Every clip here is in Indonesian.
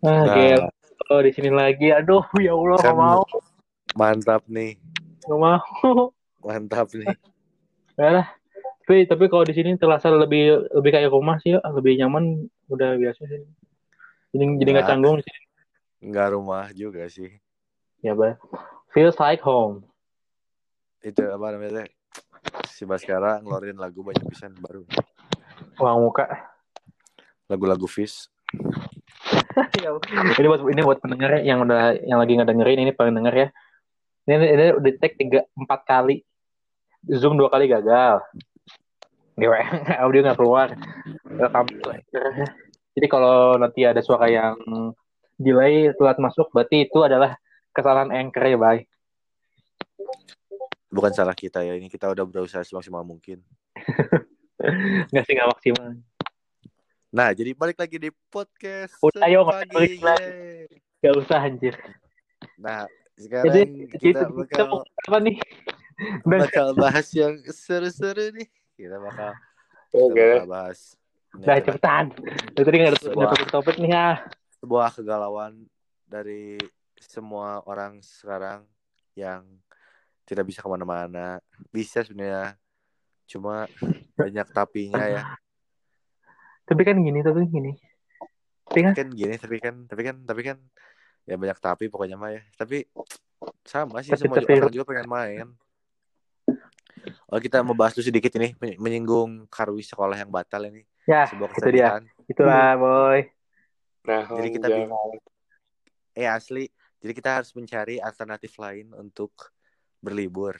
Ah, Nah. gel. Oh, di sini lagi. Aduh, ya Allah, Kan- mau. Mantap nih, Nggak mau. mantap nih. Ya lah. Tapi, tapi kalau di sini terasa lebih lebih kayak rumah sih, ya. lebih nyaman. Udah biasa sih. Jadi jadi nggak Nggak. canggung di sini. Nggak rumah juga sih. Ya, bah. Feels like home. Itu apa namanya? teh? Si Baskara ngeluarin lagu banyak pisan baru. Uang muka. Lagu-lagu Fish. Ya, ini buat ini buat pendengar yang udah yang lagi ngedengerin ini pendengar ya. Ini ini udah tag tiga empat kali. Zoom dua kali gagal. Di audio nggak keluar. Jadi kalau nanti ada suara yang delay telat masuk, berarti itu adalah kesalahan anchor ya, bye. Bukan salah kita ya, ini kita udah berusaha semaksimal mungkin. Nggak sih nggak maksimal. Nah, jadi balik lagi di podcast Udah, ayo, balik lagi. Gak usah anjir. Nah, sekarang Jadi kita kita, kita mau bakal apa nih? Bakal bahas yang seru-seru nih. Kita bakal, kita Oke. bakal bahas udah adalah cepetan. Dari tadi nggak ada Sebuah- nggak ada topik nih ya. sebuah kegalauan dari semua orang sekarang yang tidak bisa ke mana-mana. Bisa sebenarnya, cuma banyak tapinya ya. Tapi kan gini, tapi gini. Tapi kan Kan gini, tapi kan, tapi kan, tapi kan, ya banyak tapi pokoknya mah ya. Tapi sama sih Tapi- semua tapi- orang juga pengen main. Oh kita mau bahas dulu sedikit ini men- menyinggung karwi sekolah yang batal ini ya sebuah itu dia. Itulah boy. Nah, Jadi kita bingung. Eh asli, jadi kita harus mencari alternatif lain untuk berlibur.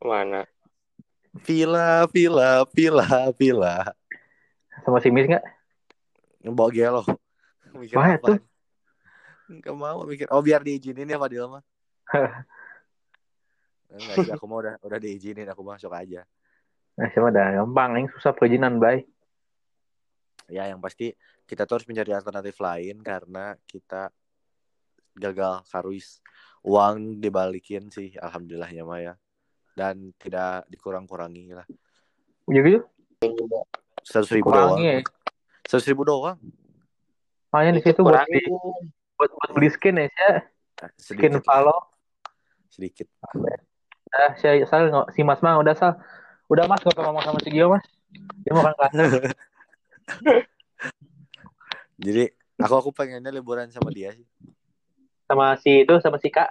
mana? Villa, villa, villa, villa. Sama si Miss nggak? Bawa gelo. Mikir Wah, apa? Enggak mau mikir. Oh biar diizinin ya Fadil mah. Enggak sih, aku mau udah udah diizinin, aku masuk aja. Nah, siapa dah gampang, yang susah perizinan, bay. Ya yang pasti kita tuh harus mencari alternatif lain karena kita gagal karuis. Uang dibalikin sih, alhamdulillahnya mah ya. Dan tidak dikurang-kurangi lah. Ya gitu. Seratus ribu doang. Kurangi ya. Seratus ribu doang. Makanya di situ buat, beli, buat, buat beli skin ya, sih. Eh, Skin Valo. sedikit. Ah, si, Sal, nggak- si Mas mah udah Sal. Udah Mas, gak usah ngomong sama si Gio, Mas. Dia mau kan Jadi aku aku pengennya liburan sama dia sih. sama si itu, sama si Kak.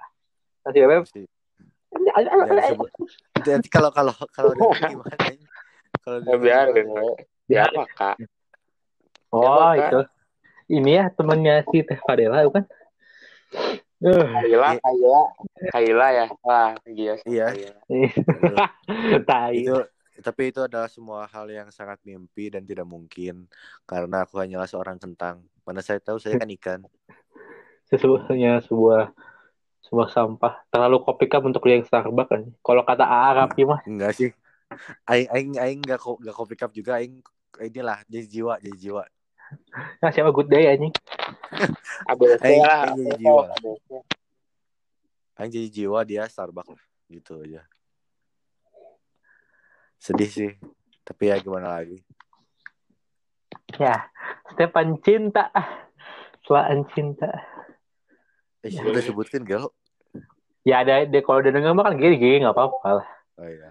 Sama si Bebek. Pasti. Nanti kalau kalau kalau dia gimana? Kalau dia Ya, biarin. Siapa, Kak? Oh, Ya, Kak. itu. Ini ya temennya si Teh Fadela, bukan? Uh, Kaila, Kaila. Kaila ya? Wah, gila sih. Iya. Tai. itu tapi itu adalah semua hal yang sangat mimpi dan tidak mungkin karena aku hanyalah seorang kentang. Mana saya tahu saya kan ikan. Sesungguhnya sebuah sebuah sampah terlalu kopi cup untuk yang Starbucks kan. Kalau kata Arab ya mah Enggak sih. Aing aing aing enggak kok enggak kopi cup juga aing inilah jadi jiwa jadi jiwa. nah siapa good day anjing. ABC Aing- lah. aing jadi jiwa. ABC. Aing jadi jiwa dia Starbucks lah gitu aja. Sedih sih. Tapi ya gimana lagi. Ya, Stefan cinta. Selaan cinta. Eh, Ya. udah sebutin gel. Ya ada dia kalau udah denger mah kan gini gini nggak apa-apa lah. Oh iya.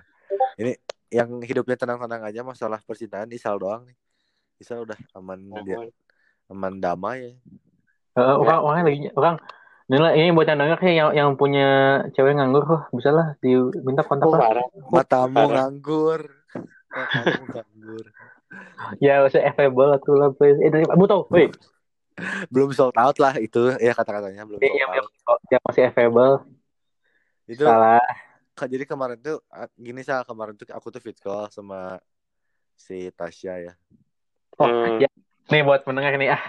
Ini yang hidupnya tenang-tenang aja masalah percintaan Isal doang nih. Isal udah aman dia aman damai ya. Eh, orang orang lagi orang Inilah ini buat yang denger sih yang yang punya cewek nganggur kok bisa lah diminta kontak Oh, lah. Matamu Parah. nganggur. Matamu nganggur. Ya usah available tuh lah please. Eh dari kamu tau, woi. Belum sold out lah itu ya kata-katanya belum Yang, sold yang, yang masih available Itu salah. Jadi kemarin tuh gini sih kemarin tuh aku tuh fit call sama si Tasya ya. Oh, Hmm. ya. Nih buat pendengar nih ah.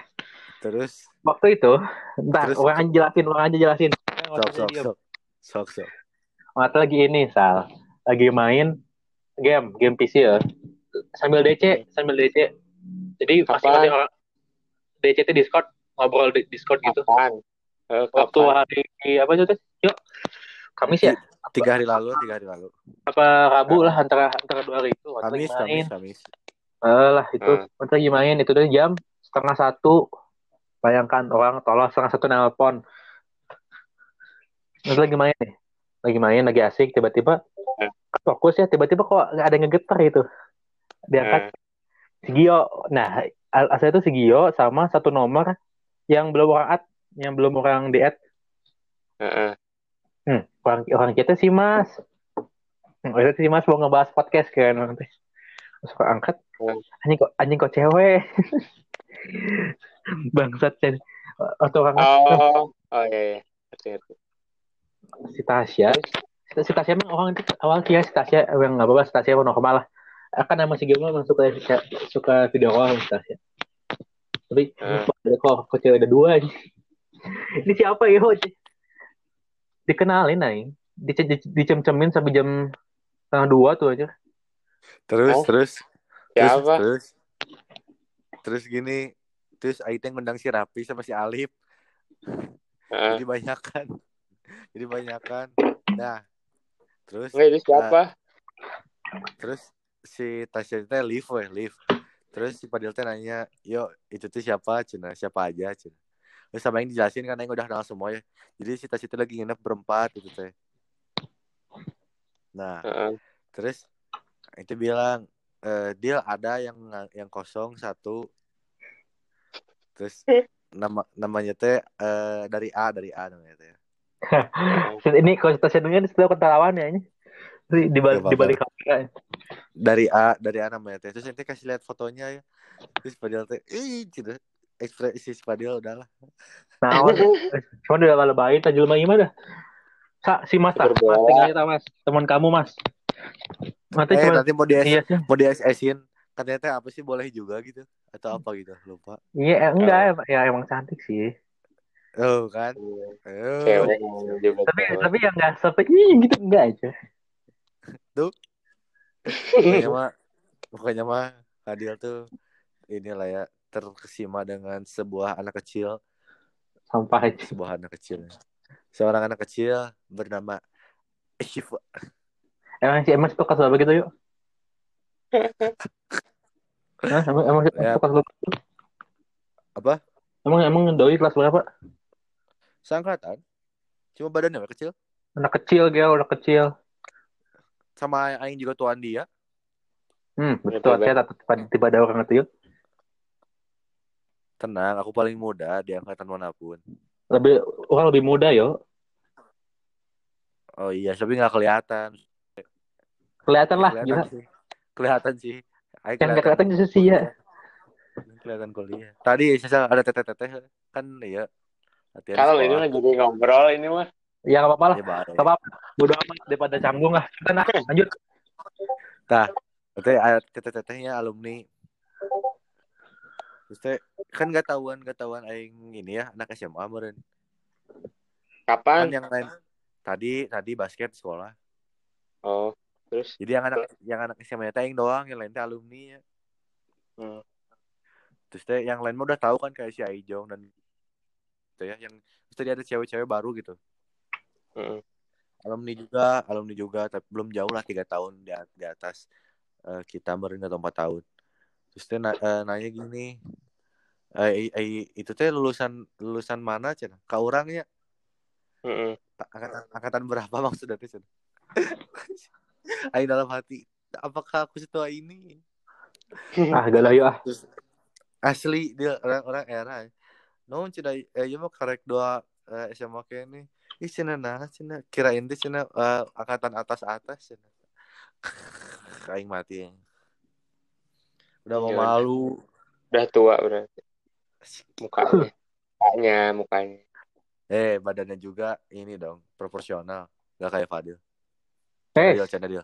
Terus Waktu itu, entar Terus- orang aja jelasin, orang aja jelasin. sok sok sok sok sok. Waktu lagi ini, Sal. Lagi main game, game PC ya. Sambil DC, sambil DC. Jadi pasti Apaan? nanti orang DC itu Discord, ngobrol di Discord gitu. Kapan? Eh, Waktu hari apa itu? Yuk. Kamis ya? Tiga hari lalu, tiga hari lalu. Apa Rabu lah antara antara dua hari itu. Kamis, main. Kamis, Kamis. Eh, lah itu. Hmm. Waktu lagi main itu tuh jam setengah satu bayangkan orang tolong setengah satu nelpon Terus lagi main nih lagi main lagi asik tiba-tiba fokus ya tiba-tiba kok nggak ada yang ngegetar gitu diangkat si Gio nah al- asal itu si Gio sama satu nomor yang belum orang add yang belum orang di add Heeh. Hmm, orang orang kita sih mas. Hmm, orang kita sih mas mau ngebahas podcast kan. Nanti kok angkat? Hmm. anjing kok anjing kok cewek? Bangsat kan atau orang Oh, oh iya iya. Si Tasya. Si, Tasya emang orang itu awal kira si Tasya. Yang nggak apa-apa si Tasya emang normal lah. Akan nama si Gio emang suka suka, suka video call si Tasya. Tapi Hmm. ada kok kok cewek ada dua ini ini siapa ya dikenalin aing di, di, dicem-cemin sampai jam setengah dua tuh aja Terus Oh. terus Siapa? Terus, terus terus gini, terus Aiteng ngundang si Rapi sama si Alip. Heeh. Jadi banyak kan. Jadi banyak kan. Nah, terus Enggak, itu siapa? terus si Tasya teh live weh, live. Terus si Padil teh nanya, "Yo, itu tuh siapa?" Cina, "Siapa aja?" Cina. Terus sama yang dijelasin kan yang udah kenal semua ya. Jadi si itu lagi nginep berempat gitu teh. Nah, Heeh. terus itu bilang eh deal ada yang yang kosong satu. Terus nama namanya teh eh, dari A dari A namanya teh. Ini kalau Tasya dengar itu ketelawan ya ini? Di di balik Gak di balik kamera. Dari A dari A namanya teh. Terus nanti kasih lihat fotonya ya. Terus Padil teh ih gitu ekspresi si Padil udahlah nah cuma udah lebahin tajul mah gimana Sa, si Mas, tak, mas, tinggal kita Mas, teman kamu Mas. Nanti eh cuma nanti mau di iya sih. mau di SS-in katanya teh apa sih boleh juga gitu atau apa gitu lupa Iya, eh, enggak em- ya emang cantik sih. oh kan Iya. oh. Cewek. Tapi tapi yang enggak sampai gitu enggak aja. pokoknya mah pokoknya mah Adil tuh inilah ya terkesima dengan sebuah anak kecil Sampah aja. sebuah anak kecil seorang anak kecil bernama Shiva Emang si emang suka apa gitu yuk? Hah, emang emang Ya. suka kelas apa Emang emang doi kelas berapa? seangkatan cuma badannya kecil Anak kecil dia, anak kecil. sama Aing juga tuan dia Hmm, betul. Saya tiba, tiba ada orang itu yuk. Tenang aku paling muda di angkatan mana pun Lebih orang lebih muda yo. oh iya tapi nggak kelihatan Kelihatan lah, gila. kelihatan sih kelihatan sih Aing Yang nggak kelihatan justru sih ya. kelihatan kuliah tadi saya ada teteh-teteh kan iya latihan Kalau ini jadi ngobrol ini mah. Ya nggak apa-apa lah. Ya, apa-apa. Bodo amat daripada canggung lah. Kita nah, lanjut. Teteh ada teteh-tetehnya alumni. Terus teh kan gak tahuan gak tahuan aing ini ya anak SMA meureun. Kan Kapan? yang lain tadi tadi basket sekolah. Oh, terus Jadi yang anak yang anak SMA teh aing doang, yang lain teh alumni ya. Hmm. Terus teh yang lain mah udah tahu kan kayak si Aijong dan gitu ya yang terus tadi ada cewek-cewek baru gitu. Heeh. Alumni juga, alumni juga tapi belum jauh lah tiga tahun di, di atas eh, kita meureun atau empat tahun. Terus teh na- eh, nanya gini, eh, eh, itu teh lulusan lulusan mana cina? Ka orangnya Heeh. angkatan, angkatan berapa maksudnya teh cina? Aing dalam hati, apakah aku setua ini? Ah, gak lah yuk ah. Terus asli dia orang-orang era. No cina, eh, iya mah karek dua eh, SMA kayak ini. Ih cina nah cina, kirain teh cina eh, angkatan atas atas cina. Aing mati. Udah mau Ya udah. malu. Udah tua berarti. Mukanya. Mukanya, mukanya. Eh, badannya juga ini dong, proporsional. Gak kayak Fadil. Eh, Fadil, canda dia.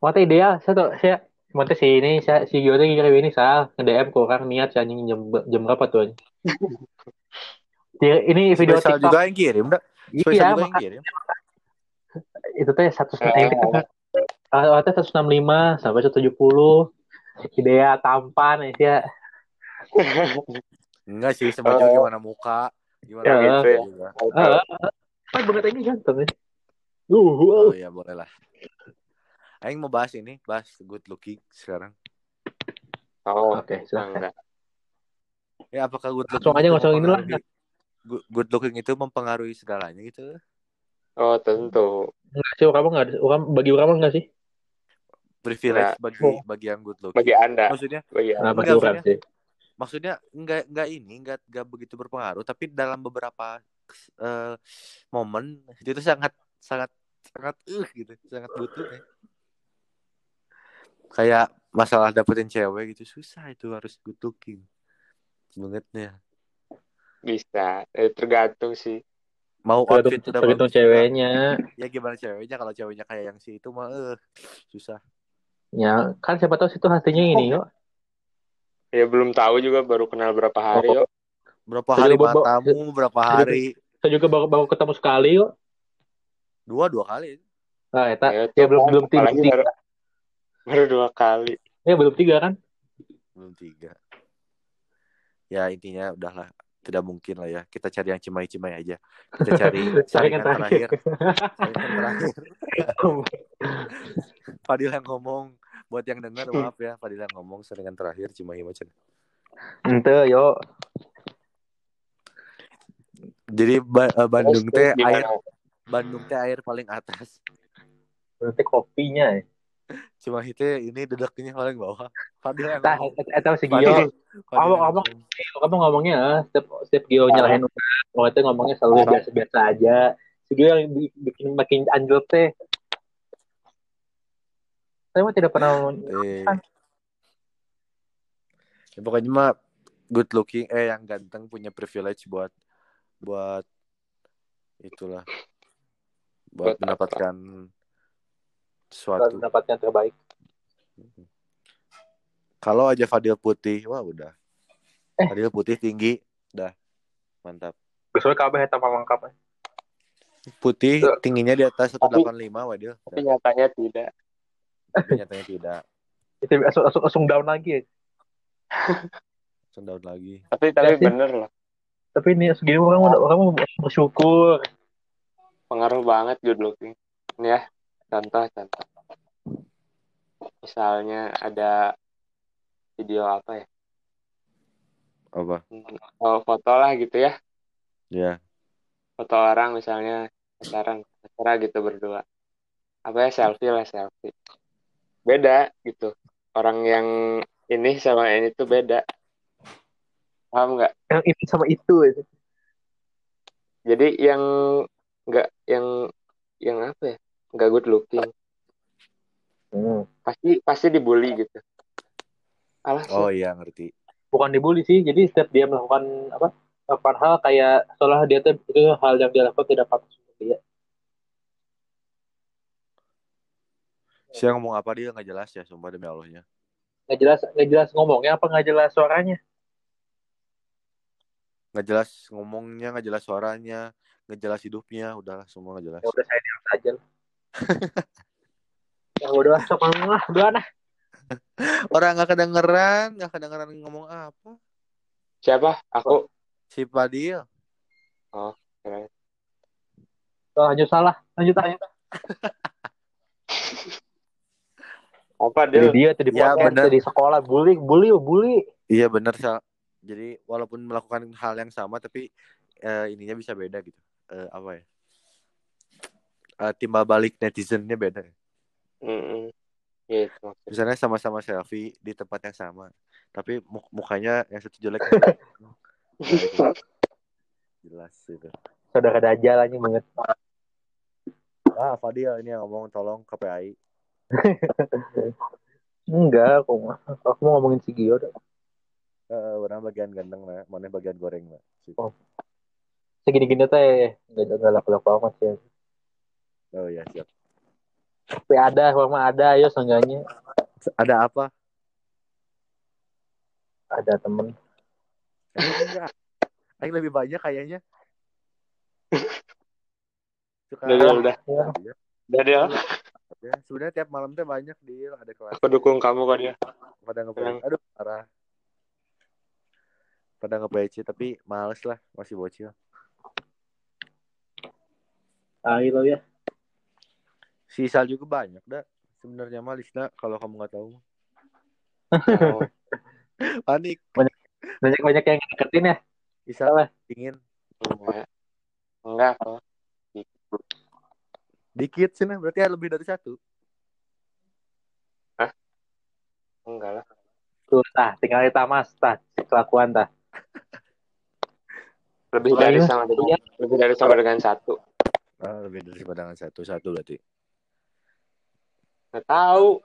Wah, teh ideal. Saya tuh, saya teh si ini, saya si Gio kirim ini sal nge-DM ke orang niat saya anjing jam jam berapa tuh Ini video Spesial TikTok. juga yang kirim, dah. Spesial Iya, juga yang kirim. itu teh satu Eh, ini awalnya teh satu enam lima sampai satu tujuh puluh. Idea tampan ya. Enggak sih, semacam Oh. gimana muka, gimana Ya. gitu Gitu ya. Ah, kan banget ini ganteng ya. Uh, Oh uh. ya boleh lah. Aing mau bahas ini, bahas good looking sekarang. Oh, Oke, silahkan. enggak. Ya apakah good looking Langsung aja itu nggak usah inilah. mempengaruhi- good, looking itu mempengaruhi segalanya gitu? Oh tentu. Enggak sih, orang mah nggak ada. Orang bagi mah enggak sih. Privilege Nggak. bagi bagi yang good looking. Bagi anda. Maksudnya Bagi Nah, anda. Enggak, maksudnya- sih. maksudnya enggak enggak ini enggak enggak begitu berpengaruh tapi dalam beberapa eh, momen itu sangat sangat sangat uh gitu sangat butuh ya. kayak masalah dapetin cewek gitu susah itu harus good looking bangetnya Bisa. Eh, tergantung sih. mau Tergantung, outfit udah tergantung ceweknya. ya gimana ceweknya kalau ceweknya kayak yang si itu mah eh susah Ya, kan siapa tahu situ hasilnya ini yuk. Ya belum tahu juga baru kenal berapa hari Oh. yuk. berapa Jadi hari matamu berapa hari Saya juga baru, baru ketemu sekali yuk. dua dua kali Nah, eta, Ya, ya, belum belum tiga, baru, baru dua kali. Ya belum tiga kan? belum tiga ya intinya udahlah tidak mungkin lah ya kita cari yang cimai-cimai aja kita cari Saringan saringan terakhir. terakhir saringan terakhir Fadil yang ngomong buat yang dengar maaf ya Fadil yang ngomong saringan terakhir cimai macam Ente yo. jadi Ba- eh, Bandung teh air Bandung teh air paling atas Berarti kopinya ya. cuma itu ini dedeknya paling bawah Fadil yang Tah, eta si Gio. Kamu- ngomong. Kamu ngomongnya ah, setiap setiap Gio nyalahin orang, kalau itu ngomongnya selalu biasa-biasa aja. Si Gio yang bi- bikin makin anjlok teh. Saya mah tidak pernah eh ya, pokoknya mah good looking eh yang ganteng punya privilege buat buat itulah buat Buat apa? mendapatkan sesuatu mendapatkan terbaik. kalau aja Fadil putih wah udah Eh. Fadil putih tinggi dah mantap Besok kabeh eta mah lengkap. putih Tuh. tingginya di atas 185 Wadil Tapi nyatanya tidak. Tapi nyatanya tidak Itu langsung, langsung, langsung down lagi. langsung down lagi Tapi tapi Ya bener loh. Tapi ini segini orang udah orang mau bersyukur. Pengaruh banget good looking. Ini ya. Contoh contoh. Misalnya ada video apa ya? apa Oh, foto lah gitu ya. ya Foto orang misalnya pacaran, pacaran gitu berdua. Apa ya selfie lah selfie. Beda gitu. Orang yang ini sama ini tuh beda. Paham nggak? Yang ini sama itu. ya. Jadi yang nggak yang yang apa ya? Nggak good looking. Hmm. Pasti pasti dibully gitu. Alah sih. oh iya ngerti Bukan dibully sih. Jadi setiap dia melakukan apa melakukan hal kayak seolah dia tuh itu hal yang dia lakukan tidak patut untuk dia. Saya ngomong apa dia nggak jelas ya sumpah demi Allahnya Nggak jelas nggak jelas ngomongnya apa nggak jelas suaranya. nggak jelas ngomongnya nggak jelas suaranya nggak jelas hidupnya udahlah semua nggak jelas Ya udah saya diam saja. lah. ya udah ngomong lah, udah nah. orang nggak kedengeran nggak kedengeran ngomong apa Siapa? Aku. si Padil Keren. Oh, lanjut salah, lanjut lanjut. Apa Jadi dia? dia tadi Ya, podcast, bener. di sekolah bully, bully, bully. iya benar sal jadi walaupun melakukan hal yang sama tapi eh, ininya bisa beda gitu Eh, apa ya Eh, timbal balik netizennya beda Mm-mm. Gitu. maksudnya. misalnya sama-sama selfie di tempat yang sama tapi mu- mukanya yang satu jelek jelas itu Saudara Dajjal aja banget. ah Fadil ini yang ngomong tolong KPI Enggak, aku mah. Aku mau ngomongin si Gio. dah. Eh, orang bagian ganteng lah mana bagian goreng lah Oh. Segini-gini teh enggak enggak laku-laku amat sih. oh ya siap Tapi ada, mah ada, ayo seenggaknya ada apa ada temen. enggak Aing lebih banyak kayaknya Suka Udah, udah, udah. Ya. Iya. Udah dia. Ya, sebenarnya tiap malam tuh banyak deal ada kelas Aku dukung kamu kok dia. pada nge aduh parah pada nge tapi males lah masih bocil Tai lo ya. sisa juga banyak dah sebenarnya mah Lisna kalau kamu nggak tahu Oh, panik Banyak. banyak banyak yang deketin ya Bisa Salah. dingin. enggak enggak kok Dikit sih nah, berarti lebih dari satu. enggak lah. Tuh tah. Tinggal kita mas tah. Kelakuan tah. Lebih dari sama dengan lebih dari sama dengan satu. Ah, lebih dari pandangan satu. Satu berarti. nggak tahu.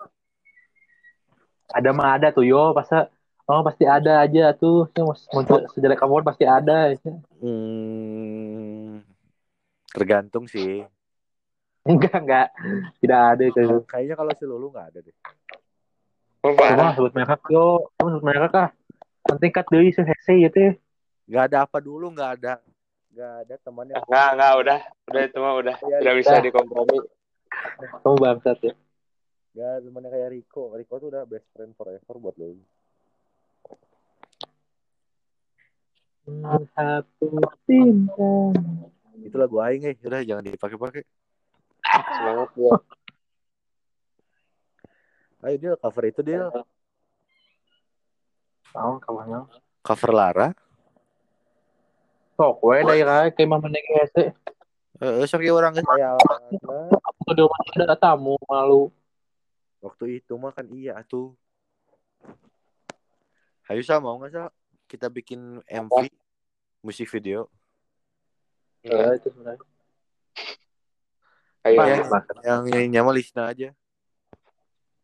Ada mah ada tuh yo. Masa? Oh pasti ada aja tuh. Yang muncul sejelek kamu pasti ada Hmm, tergantung sih. Enggak enggak tidak ada itu Kayaknya kalau si Lulu nggak ada deh. Oh, Cuma sebut merek yo kamu sebut merek ah penting kat deui se hese ya Nggak ada apa dulu nggak ada. Nggak ada temannya. Enggak, enggak, udah. Udah itu mah udah. Iya, Tidak bisa udah. dikompromi. kamu bangsat ya Nggak ada temannya kayak Rico. Rico tuh udah best friend forever buat Lulu. satu cinta Itu lagu aing eh. Udah jangan dipakai-pakai. Semangat ya. Ayo dia cover itu dia. tahu kamu Cover Lara. sok we dari kayak kayak mah meneng hese Eh, sok ya orang saya. aku ada tamu malu Waktu itu mah kan iya tuh. Hayu sa mau nggak sa? Kita bikin MV musik video. Eh, itu sebenarnya Bangsat. Yang nyanyinya mah Lisna aja.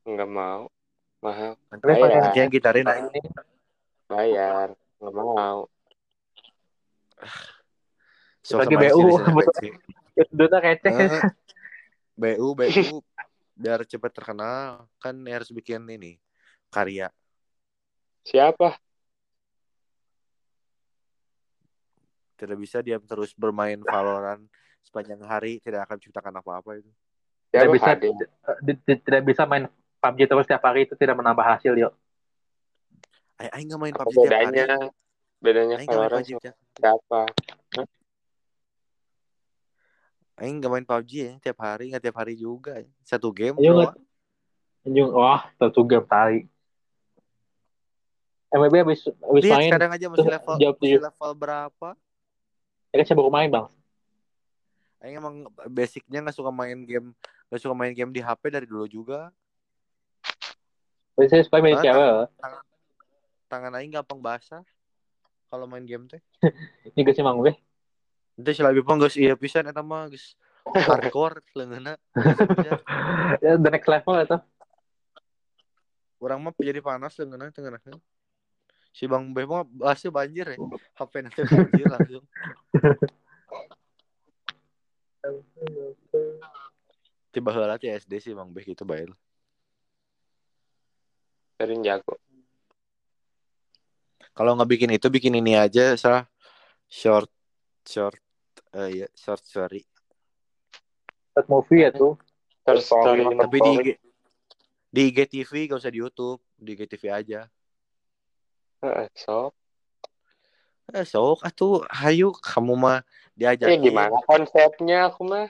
enggak mau. Mahal. Nanti, nanti yang gitarin aing. Bayar. Enggak mau. Sok Lagi BU. Duta kecek Eh, BU BU biar cepat terkenal kan harus bikin ini karya Siapa? tidak bisa diam terus bermain Valorant sepanjang hari tidak akan menciptakan apa-apa itu tidak bisa di- tidak bisa main PUBG terus tiap hari itu tidak menambah hasil yo Aing nggak main Apa PUBG tiap hari bedanya? Bedanya aing nggak PUBG sama tiap siapa? aing nggak main PUBG ya tiap hari nggak tiap hari juga ya. satu game Ayo, doang. Anjing, wah satu game tali MWB habis habis Lihat main kadang aja masih level jawab masih level berapa ya kan saya baru main bang Aing emang basicnya nggak suka main game nggak suka main game di HP dari dulu juga saya suka main Ah, cewek loh. tangan aing gampang basah kalau main game teh ini gak sih mang gue Itu si lebih pun geus iya pisan eta mah geus hardcore leungeunna. ya the next level itu Urang mah jadi panas leungeunna tengeunaheun. Si Bang Beh mah bahasnya banjir ya. HP nanti banjir langsung. Tiba heula ti SD si Bang Beh gitu bae. Sering jago. Kalau nggak bikin itu bikin ini aja salah short short eh ya short story. Short movie ya tuh Terus story Tapi di IG, di IGTV gak usah di YouTube, di IGTV aja. Heeh, sok. Eh, sok atuh hayu kamu mah diajak Ya gimana konsepnya aku mah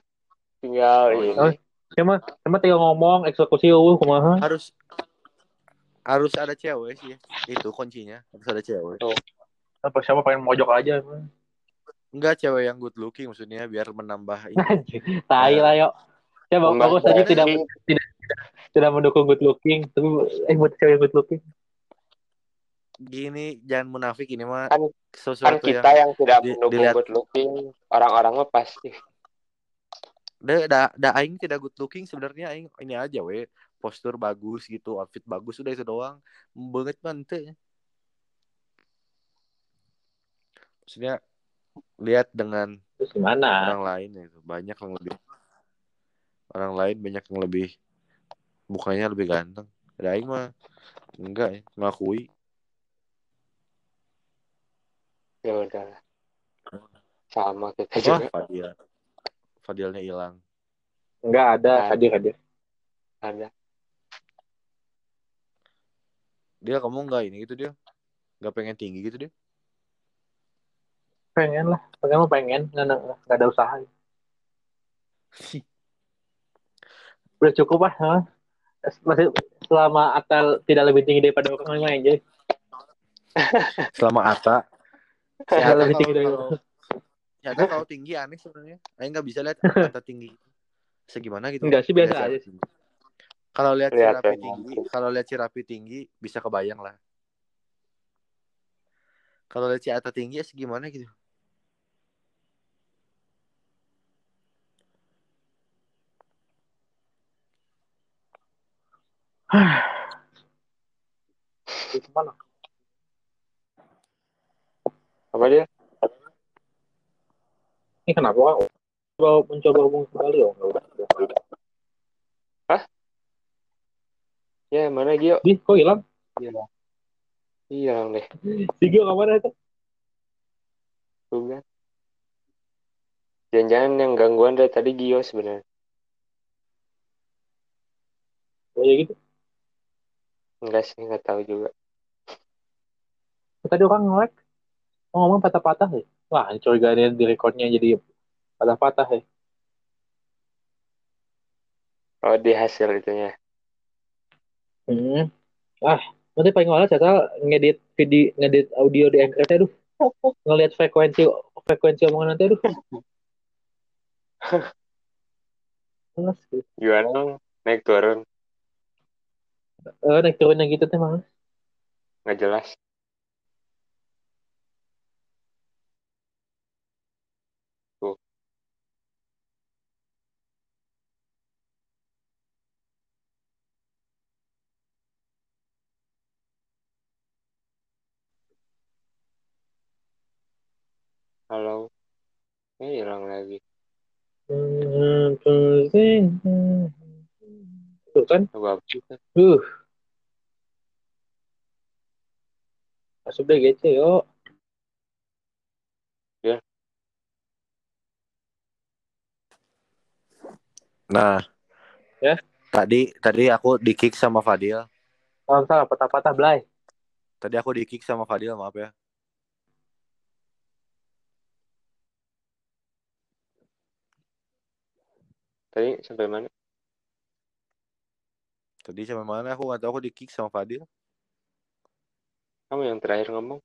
tinggal Oh, ini. iya. Cuma cuma tinggal ngomong eksekusi uh kumaha. harus harus ada cewek sih itu kuncinya harus ada cewek Apa siapa pengen mojok aja. enggak cewek yang good looking maksudnya biar menambah ini. Tai lah yuk. Ya Mbak aku saja Dari, tidak tidak mendukung good looking, tapi eh buat cewek good looking. Gini jangan munafik ini mah Kan- kan sesuatu kita yang yang tidak di- mendukung dilihat- good looking, orang-orang mah pasti. da, da, da aing tidak good looking sebenarnya aing ini aja we. Postur bagus gitu outfit bagus udah itu doang. Banget mante maksudnya lihat dengan Terus gimana? orang lain itu banyak yang lebih orang lain banyak yang lebih mukanya lebih ganteng. Ada aing mah enggak ya ngakui Ya udahlah. Sama kita wah juga Fadil Fadilnya hilang Enggak ada Ada. hadir hadir. ada. dia kamu enggak ini gitu dia nggak pengen tinggi gitu dia Pengen lah, pengen mah pengen, nggak ada, nggak ada usaha. Udah cukup lah, ha? masih selama Atal tidak lebih tinggi daripada orang lain aja. Selama Ata. Ya, lebih kalau, tinggi dari kalau, si Ata kalau tinggi aneh sebenarnya. Aing nggak bisa lihat Ata tinggi. Segimana gitu. Enggak sih, biasa aja tinggi. Kalau lihat si Lihat Rapi ya. tinggi, kalau lihat si Rapi tinggi bisa kebayang lah. Kalau lihat si Ata tinggi ya segimana gitu. Itu mana? Apa dia? Ini kenapa Kak? Coba mencoba hubung kembali oh. Ya, mana Gio? Di, kok hilang? Hilang deh. Si Gio ke mana itu? Tuh kan. Jangan-jangan yang gangguan dari tadi Gio sebenarnya. Kayak gitu. Enggak sih, nggak tahu juga. Tadi orang nge-lag. Oh, ngomong patah-patah ya. Wah, curigaan di recordnya jadi patah-patah ya. Oh, di hasil itunya. Hmm. Ah, nanti paling awalnya saya ngedit video, ngedit audio di Anchor aduh. Ngelihat frekuensi frekuensi omongan nanti, aduh. Males, gitu. Gimana dong? Naik turun. Eh, naik turunnya gitu teh males. Nggak jelas. Halo. Eh, hilang lagi. Tuh kan, Coba apa uh. Masuk deh GC, yuk. Nah. Ya. Tadi tadi aku di kick sama Fadil. Kalau salah patah-patah belai. Tadi aku di kick sama Fadil, maaf ya. Tadi sampai mana? Tadi sampai mana aku nggak tahu aku di kick sama Fadil. Kamu yang terakhir ngomong.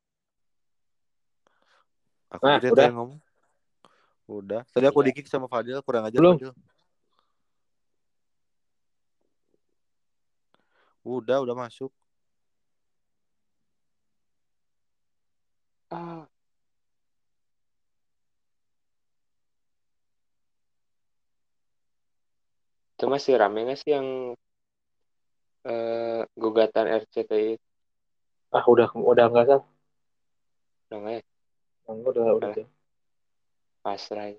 Aku Nah, udah. tadi ngomong. Udah. Tadi aku Iya. di kick sama Fadil, kurang aja Belum. Fadil. Udah, udah masuk. Ah. Itu masih rame nggak sih yang eh, gugatan RCTI? Ah, udah udah enggak sah. Udah nggak ya? Udah udah. Udah. Pasrah.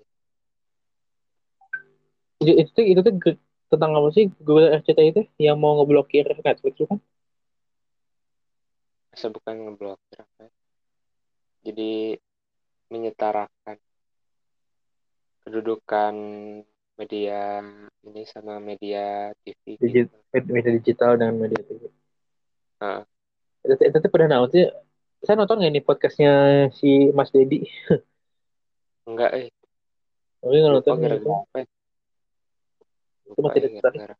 Itu itu itu tuh tentang apa sih Google RCTI itu yang mau ngeblokir Netflix itu kan? Masa bukan ngeblokir apa ya? Jadi menyetarakan kedudukan media ini sama media TV. Digi- gitu. media digital dengan media TV. Heeh. Itu, itu pernah naon sih? Saya nonton nggak ini podcastnya si Mas Dedi? Enggak, eh. Tapi nggak nonton gara-gara apa ya? Itu masih gara-gara.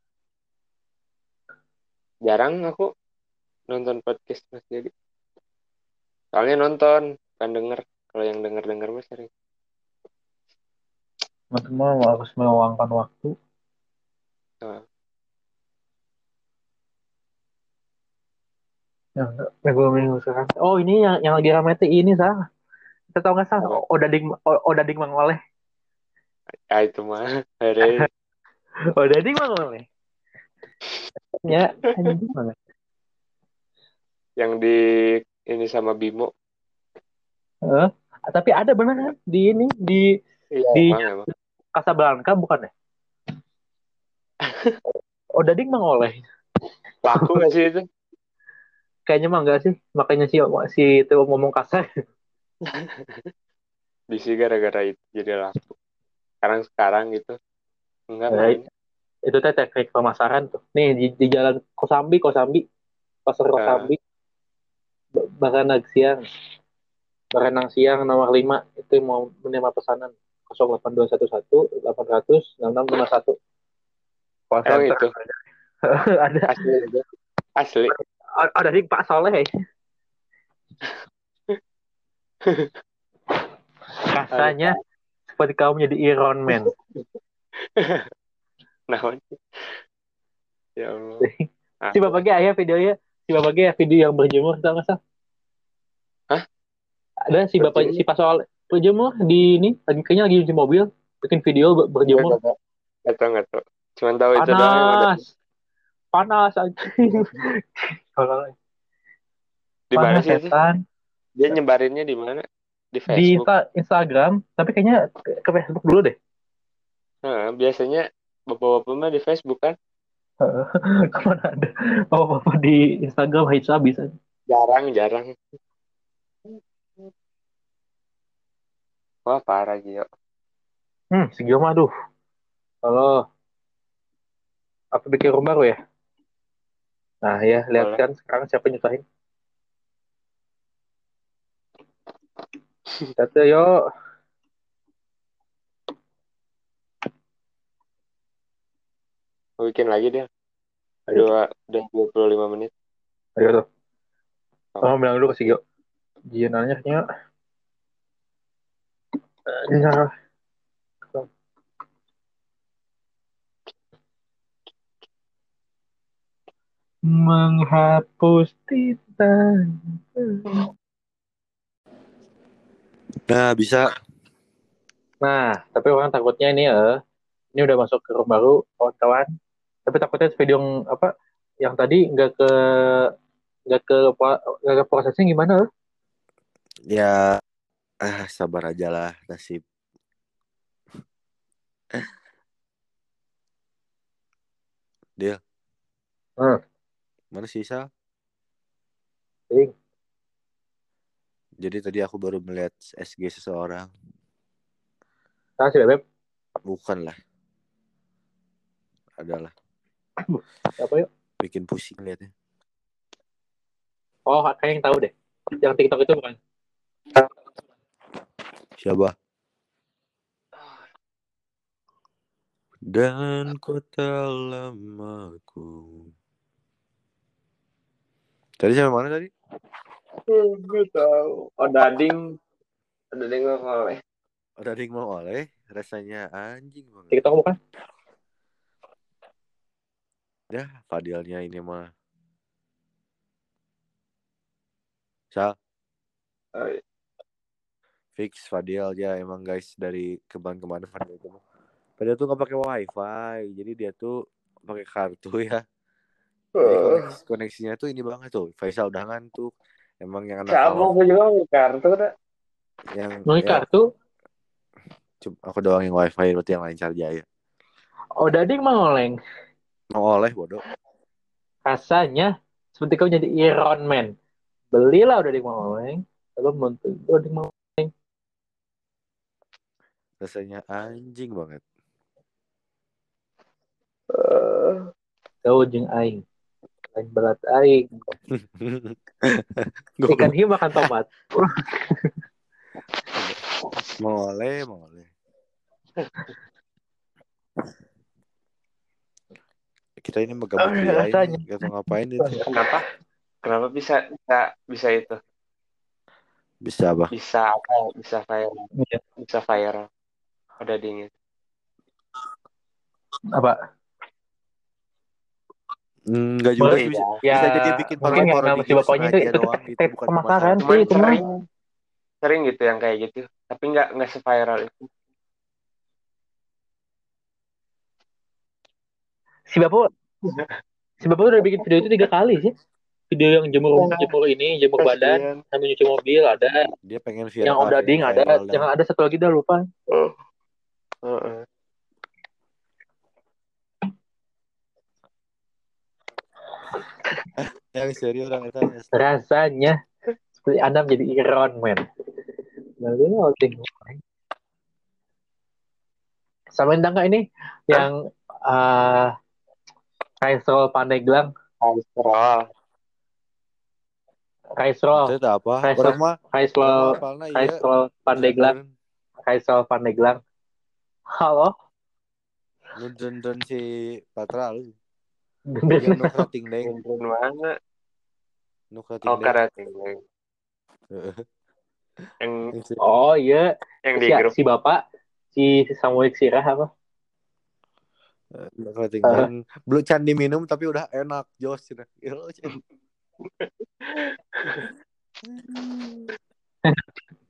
Jarang aku nonton podcast Mas Dedi. Soalnya nonton, kan denger. Kalau yang denger-denger mah sering. Teman-teman harus meluangkan waktu. Heeh. Ya, enggak. minggu minggu sekarang. Oh ini yang yang lagi ramai tuh ini sah. Kita tahu nggak sah? Apa? Odading Odading Mangoleh. Ah, itu mah. Hari Odading Mangoleh. Ya, anjing banget. yang di ini sama Bimo. Heeh. Tapi ada beneran di ini di Iya, Di- emang, emang. Casablanca bukan ya? Odading Mangoleh. Laku gak sih itu? Kayaknya mah enggak sih. Makanya si si itu ngomong kasar. Bisa gara-gara itu jadi laku. Sekarang-sekarang gitu. Enggak Baik. main. itu teh teknik pemasaran tuh. Nih di, di jalan Kosambi, Kosambi, pasar Ah. Kosambi, Ba- Baranang siang, Baranang siang nomor 5 itu mau menerima pesanan 08211 800 6651. Call Emang center. itu ada asli. Asli. ada di Pak Soleh. Rasanya seperti kamu menjadi Iron Man. Nah, ya Allah. Si bapaknya ayah videonya, si bapaknya video yang berjemur tau nggak? Hah? Ada si bapak si pas soal berjemur di ini lagi kayaknya lagi di mobil bikin video ber- berjemur Gak tau, gak tau. Cuman tahu itu doang yang panas panas Kalau Di mana panas sih setan Dia nyebarinnya di mana? Di di Facebook. Insta- Instagram tapi kayaknya ke, Facebook dulu deh Nah, biasanya bapak-bapak mah di Facebook kan? ke mana ada apa di Instagram hits habis aja. Jarang, jarang. Wah, parah Gio. hmm si Gio mah aduh. Kalau apa bikin rumah baru ya? Nah ya lihat Boleh. kan sekarang siapa nyusahin? Yo. Mau bikin lagi dia. Udah, udah 25 menit. ayo tuh. Kamu bilang dulu ke si Gio. Gio nanya kayaknya Eh, menghapus tinta Nah, bisa. Nah, tapi orang takutnya ini eh ini udah masuk ke room baru kawan-kawan. Tapi takutnya video yang apa yang tadi nggak ke nggak ke nggak ke prosesnya gimana? eh? Ya, ah sabar aja lah nasib. Deal. Hmm. Mana sih Sal? Jadi tadi aku baru melihat SG seseorang. Nah, si Bebek Bukan lah. Adalah apa yuk? bikin pusing liatnya. Oh, kayak yang tahu deh. Yang TikTok itu bukan? Siapa? Dan kota lamaku. Tadi sampai mana tadi? Gue tahu. Oh, dading. Dading gue oleh. Oh, tadi mau oleh, rasanya anjing banget. TikTok bukan? Ya, Fadilnya ini mah. Sal, Oh, iya. Fix Fadil ya emang guys dari kemarin-kemarin Fadil itu. Fadil tuh nggak pakai wifi, jadi dia tuh pakai kartu ya. Jadi koneksi- koneksinya tuh ini banget tuh. Faisal udah ngantuk. Emang yang anak awal- gue juga mau kartu dah. yang Mau ya, kartu? cuma aku doang yang wifi berarti yang lain cari jaya. Oh, dading mau oleng. Mau oleh bodoh. Rasanya seperti kau jadi Iron Man. Belilah udah dading mau oleng. Lalu montu dading mau Rasanya anjing banget. kau jeng aing. Lain belat aing. Ikan hiu makan tomat. mau oleh. Kita ini megabut Ah, dia rasanya. ini, gak tau ngapain itu. Kenapa? Kenapa bisa bisa bisa itu? Bisa apa? Bisa apa? Bisa viral. Iya. Bisa viral. Ada dingin. Apa? Enggak juga sih bisa. Ya, Bisa jadi bikin mungkin parodi si bapaknya itu, itu doang, tek- itu tek bukan pemasaran sih itu mah. sering gitu yang kayak gitu. Tapi nggak nggak seviral itu. Si bapak si bapak udah bikin video itu tiga kali sih. Video yang jemur jemur ini, jemur badan, sambil nyuci mobil ada, Dia pengen viral. yang udah ding ada, yang ada satu lagi dah lupa. Yang serius orang itu. Rasanya seperti Anda menjadi Iron Man. Sama nggak ini yang eh Kaisrol Pandeglang, Kolesterol. Kaisrol, Itu apa? Kaisrol, iya. Kaisrol Pandeglang, Kaisrol Pandeglang. Halo, Nudon si Patra lu. Yang nu deng, Gendron mana? nu Oh deng. karating. Yang Oh iya, yang di si, grup. si bapak, si Samuel Sirah apa? Clothingan. Belum can diminum tapi udah enak jos. cina.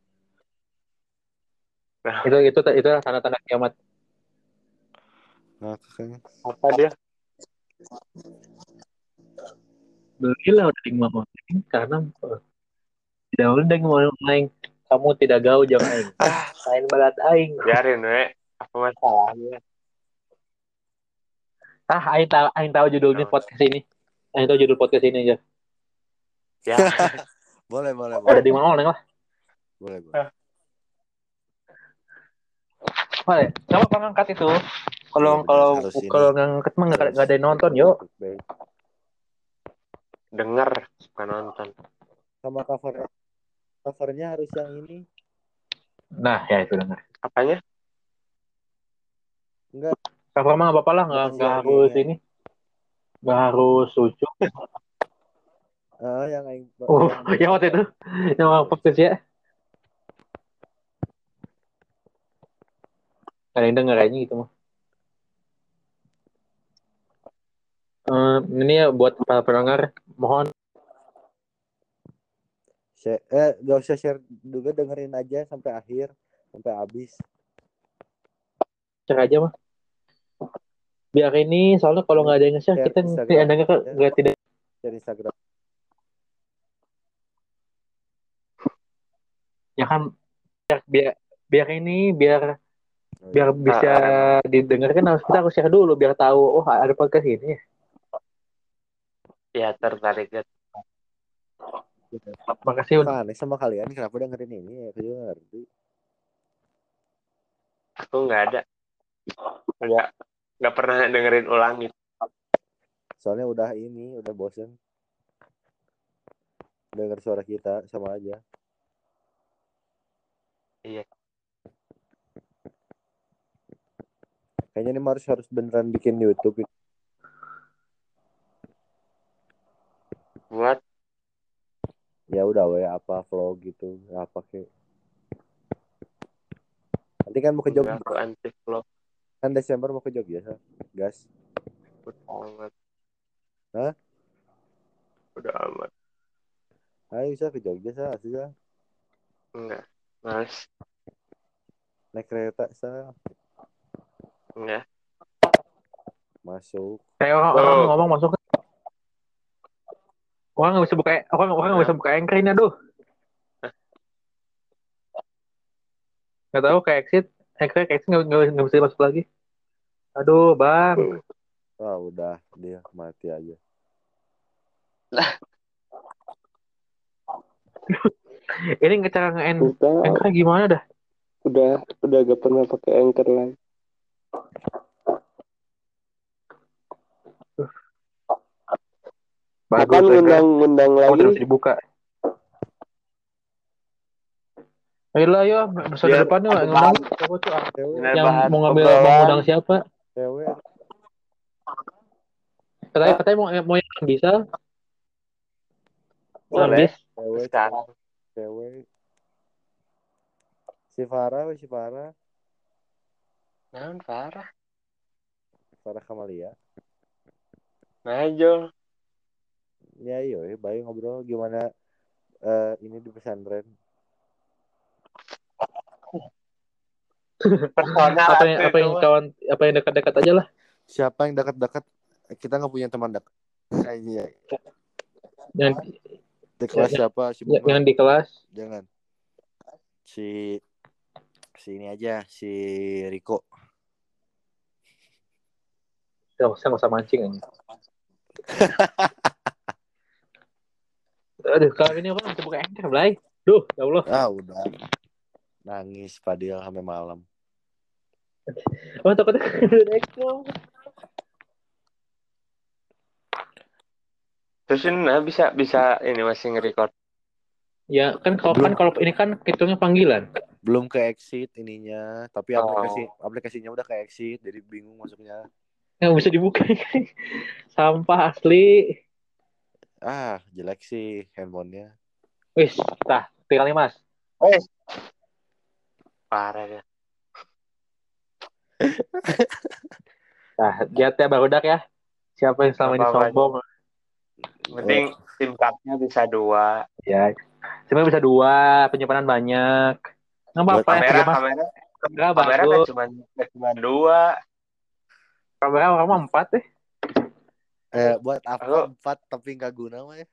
Cina. Itu itu itu tanda-tanda kiamat. Nah, kakaknya. Apa dia? Belilah udah di online karena eh, tidak udah di online kamu tidak gaul jam aing. Lain banget aing. Biarin we. Apa masalahnya? Ah, aing tahu aing tahu judulnya podcast ini. Aing tahu judul podcast ini aja. Ya, Boleh, boleh, Ada boleh. di mana online lah. Boleh, boleh. Boleh. Coba kalau ngangkat itu. Kalau Iya, kalau kalau ngangkat mah nggak ada- yang nonton yuk. denger bukan nonton. Sama cover covernya harus yang ini. Nah, ya itu dengar. Apanya? Enggak. Cover mah nggak apa-apa lah, nggak nggak ya, harus ini. Nggak harus lucu. Ah, yang aing Oh, yang waktu itu yang podcast ya. Ada yang denger kayaknya gitu mah. Eh, ini ya buat para pendengar, mohon Share- eh gak usah share juga dengerin aja sampai akhir sampai habis share aja mah. Biar ini soalnya kalau nggak ada yang Share kita Instagram. tidak denger nggak tidak share Instagram ya kan biar biar, biar ini biar biar bisa didengarkan harus kita harus share dulu biar tahu oh ada podcast ini. Ya tertarik ya. Makasih udah aneh sama kalian kenapa dengerin ini ya aku juga nggak ngerti Aku nggak ada. Nggak nggak pernah dengerin ulang gitu. soalnya udah ini udah bosen denger suara kita sama aja Iya. Kayaknya ini harus harus beneran bikin YouTube Buat ya udah we apa vlog gitu apa kek nanti kan mau ke Jogja aku anti vlog kan Desember mau ke Jogja Sa. gas udah amat. Hah? Udah amat. ayo bisa ke Jogja sa sa Enggak. Mas. naik kereta sa Enggak. masuk. Kayak orang, Oh. orang ngomong masuk orang nggak bisa buka orang orang nggak bisa buka anchor ini aduh. Nggak tahu kayak exit anchor kayak exit nggak nggak nggak bisa masuk lagi. Aduh bang. Wah udah. Dia mati aja. Ini nggak cara nge-end Udah, anchor gimana dah? Udah. Udah gak pernah pakai anchor lagi. Bagus Kapan anchor ngundang ngundang oh lagi? terus dibuka Ayolah yo, episode Biar depannya ada ngundang siapa tuh yang mau ngambil mau ngundang siapa? cewek Katanya katanya mau mau yang bisa. Yang Boleh. bis. cewek Sekarang. cewek si Farah si Farah Nah, parah. Farah Kamalia. Najol. ya iyo ya baik ngobrol. Gimana eh, ini di pesantren? Personal apa yang apa yang kawan apa yang dekat-dekat aja lah. siapa yang dekat-dekat? Kita nggak punya teman dekat kayaknya Yang di kelas Ya, siapa? Si yang di kelas. jangan. Si si ini aja si Riko Gak usah, gak usah mancing aja. Aduh, kalau ini orang bisa buka anchor, Blay. Duh, ya Allah. ah udah nangis Padil sampai malam Oh, takutnya Expo. Terus ini nah, bisa bisa ini masih nge-record. Ya, kan kalau kan kalau ini kan hitungnya panggilan. belum ke exit ininya tapi Oh. aplikasi aplikasinya udah ke exit jadi bingung masuknya Nggak bisa dibuka. Sampah asli. ah jelek sih handphonenya Wis, tah, Tinggal nih mas. Eh. Parah ya. Nah, lihat ya barudak ya. Siapa yang selama ini sombong? Penting tim cupnya bisa dua. Ya. Sebenarnya bisa dua, penyimpanan banyak. Nggak apa-apa ya. Kamera, kamera, Kamera kamera bagus. cuma cuma dua. Kamera orang mah empat deh. Eh, buat apa Aku- empat tapi nggak guna mah ya?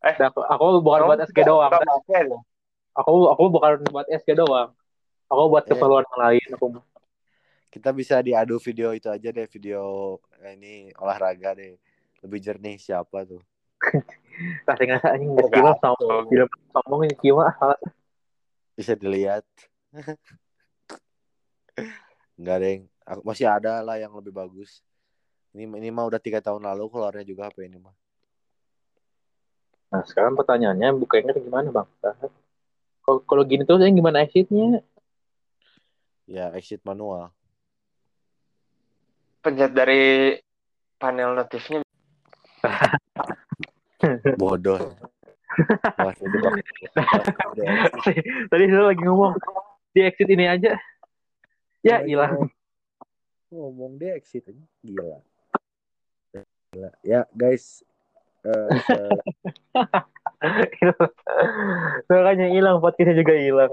Nah, Aku, aku bukan buat SG doang. Nggak. Aku aku bukan buat SG doang. Aku buat Eh. keperluan yang lain. Aku Kita bisa diadu video itu aja deh, video eh, ini olahraga deh. Lebih jernih siapa tuh? kasih ngerasa anjing nggak kiwa sombong. Film sombong ini salah. Bisa dilihat. Enggak deh. Aku masih ada lah yang lebih bagus. Ini ini mah udah tiga tahun lalu keluarnya juga HP ini mah. Nah sekarang pertanyaannya bukanya gimana bang? Kalau kalau gini tuh gimana exitnya? Ya exit manual. Pencet dari panel notifnya. Bodoh. Tadi saya lagi ngomong di exit ini aja. Ya hilang. Ngomong dia exit aja. Gila. Gila. Ya guys. Eh, se- Makanya hilang podcastnya juga hilang.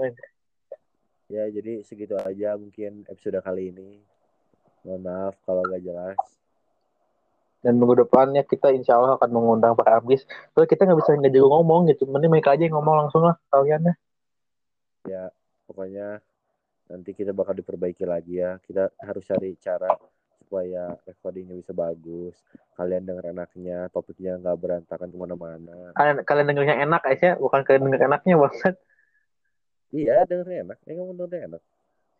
ya jadi segitu aja mungkin episode kali ini. Mohon maaf kalau gak jelas. Dan minggu depannya kita insya Allah akan mengundang Pak Abis. Soalnya kita nggak bisa nggak jago ngomong gitu. Mending mereka aja yang ngomong langsung lah kalian ya. Ya pokoknya nanti kita bakal diperbaiki lagi ya. Kita harus cari cara supaya recordingnya bisa bagus. Kalian denger enaknya, topiknya nggak berantakan ke mana-mana. Kalian kalian dengernya enak aja, bukan kalian denger enaknya banget. Iya dengernya enak. Eh ngomong dengernya enak.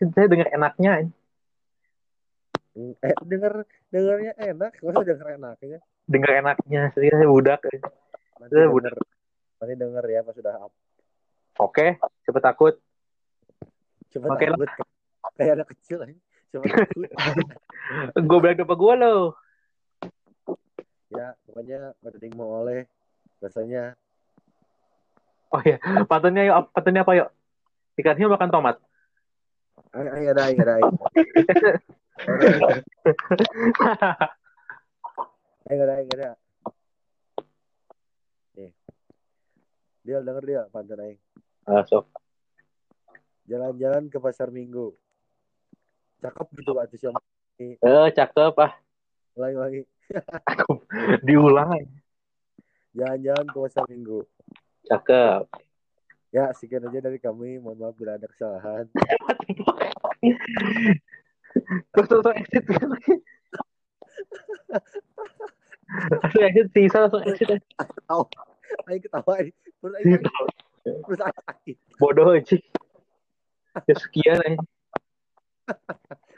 Saya denger enaknya. Hmm, Eh denger dengernya enak. Masa denger enaknya? Denger enaknya. Saya budak. Nanti Eh, denger, nanti denger ya pas sudah up. Oke, cepet takut. Coba Oke lah. takut kayak anak kecil aja. Coba takut. Gue bilang apa gue lo. ya pokoknya penting mau oleh rasanya Oh iya, patennya yuk, patennya apa yuk? Ikan hiu makan tomat. ayo ada ayo ada ayo ada ayo ada nih dia denger dia pantun aing Masuk. Jalan-jalan ke pasar minggu cakep gitu batu siapa Eh, cakep ah. lagi lagi Diulang jalan-jalan ke pasar minggu Cakep. ya sekian aja dari kami mohon maaf bila ada kesalahan Terus terus exit. langsung exit, sisa langsung exit. ayo ketawa terus ayo terus Bodoh aja. ¿Eso quién?